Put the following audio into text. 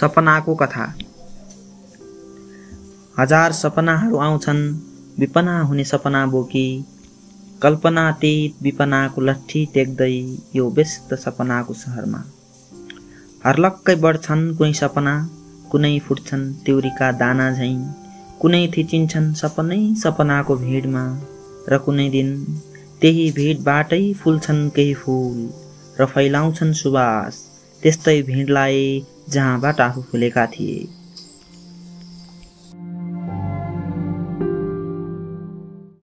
सपनाको कथा। हजार सपनाहरू आउँछन् विपना हुने सपना बोकी। कल्पनातीत विपनाको लट्ठी टेक्दै यो व्यस्त सपनाको सहरमा। हर्लक्कै बढ्छन् कुनै सपना कुनै फुट्छन् त्युरीका दाना झैँ। कुनै थिचिन्छन् सपनै सपनाको भिडमा। र कुनै दिन त्यही भिडबाटै फुल्छन् केही फुल र फैलाउँछन् सुवास। त्यस्तै भिडलाई जहाँबाट आफू फुलेका थिए।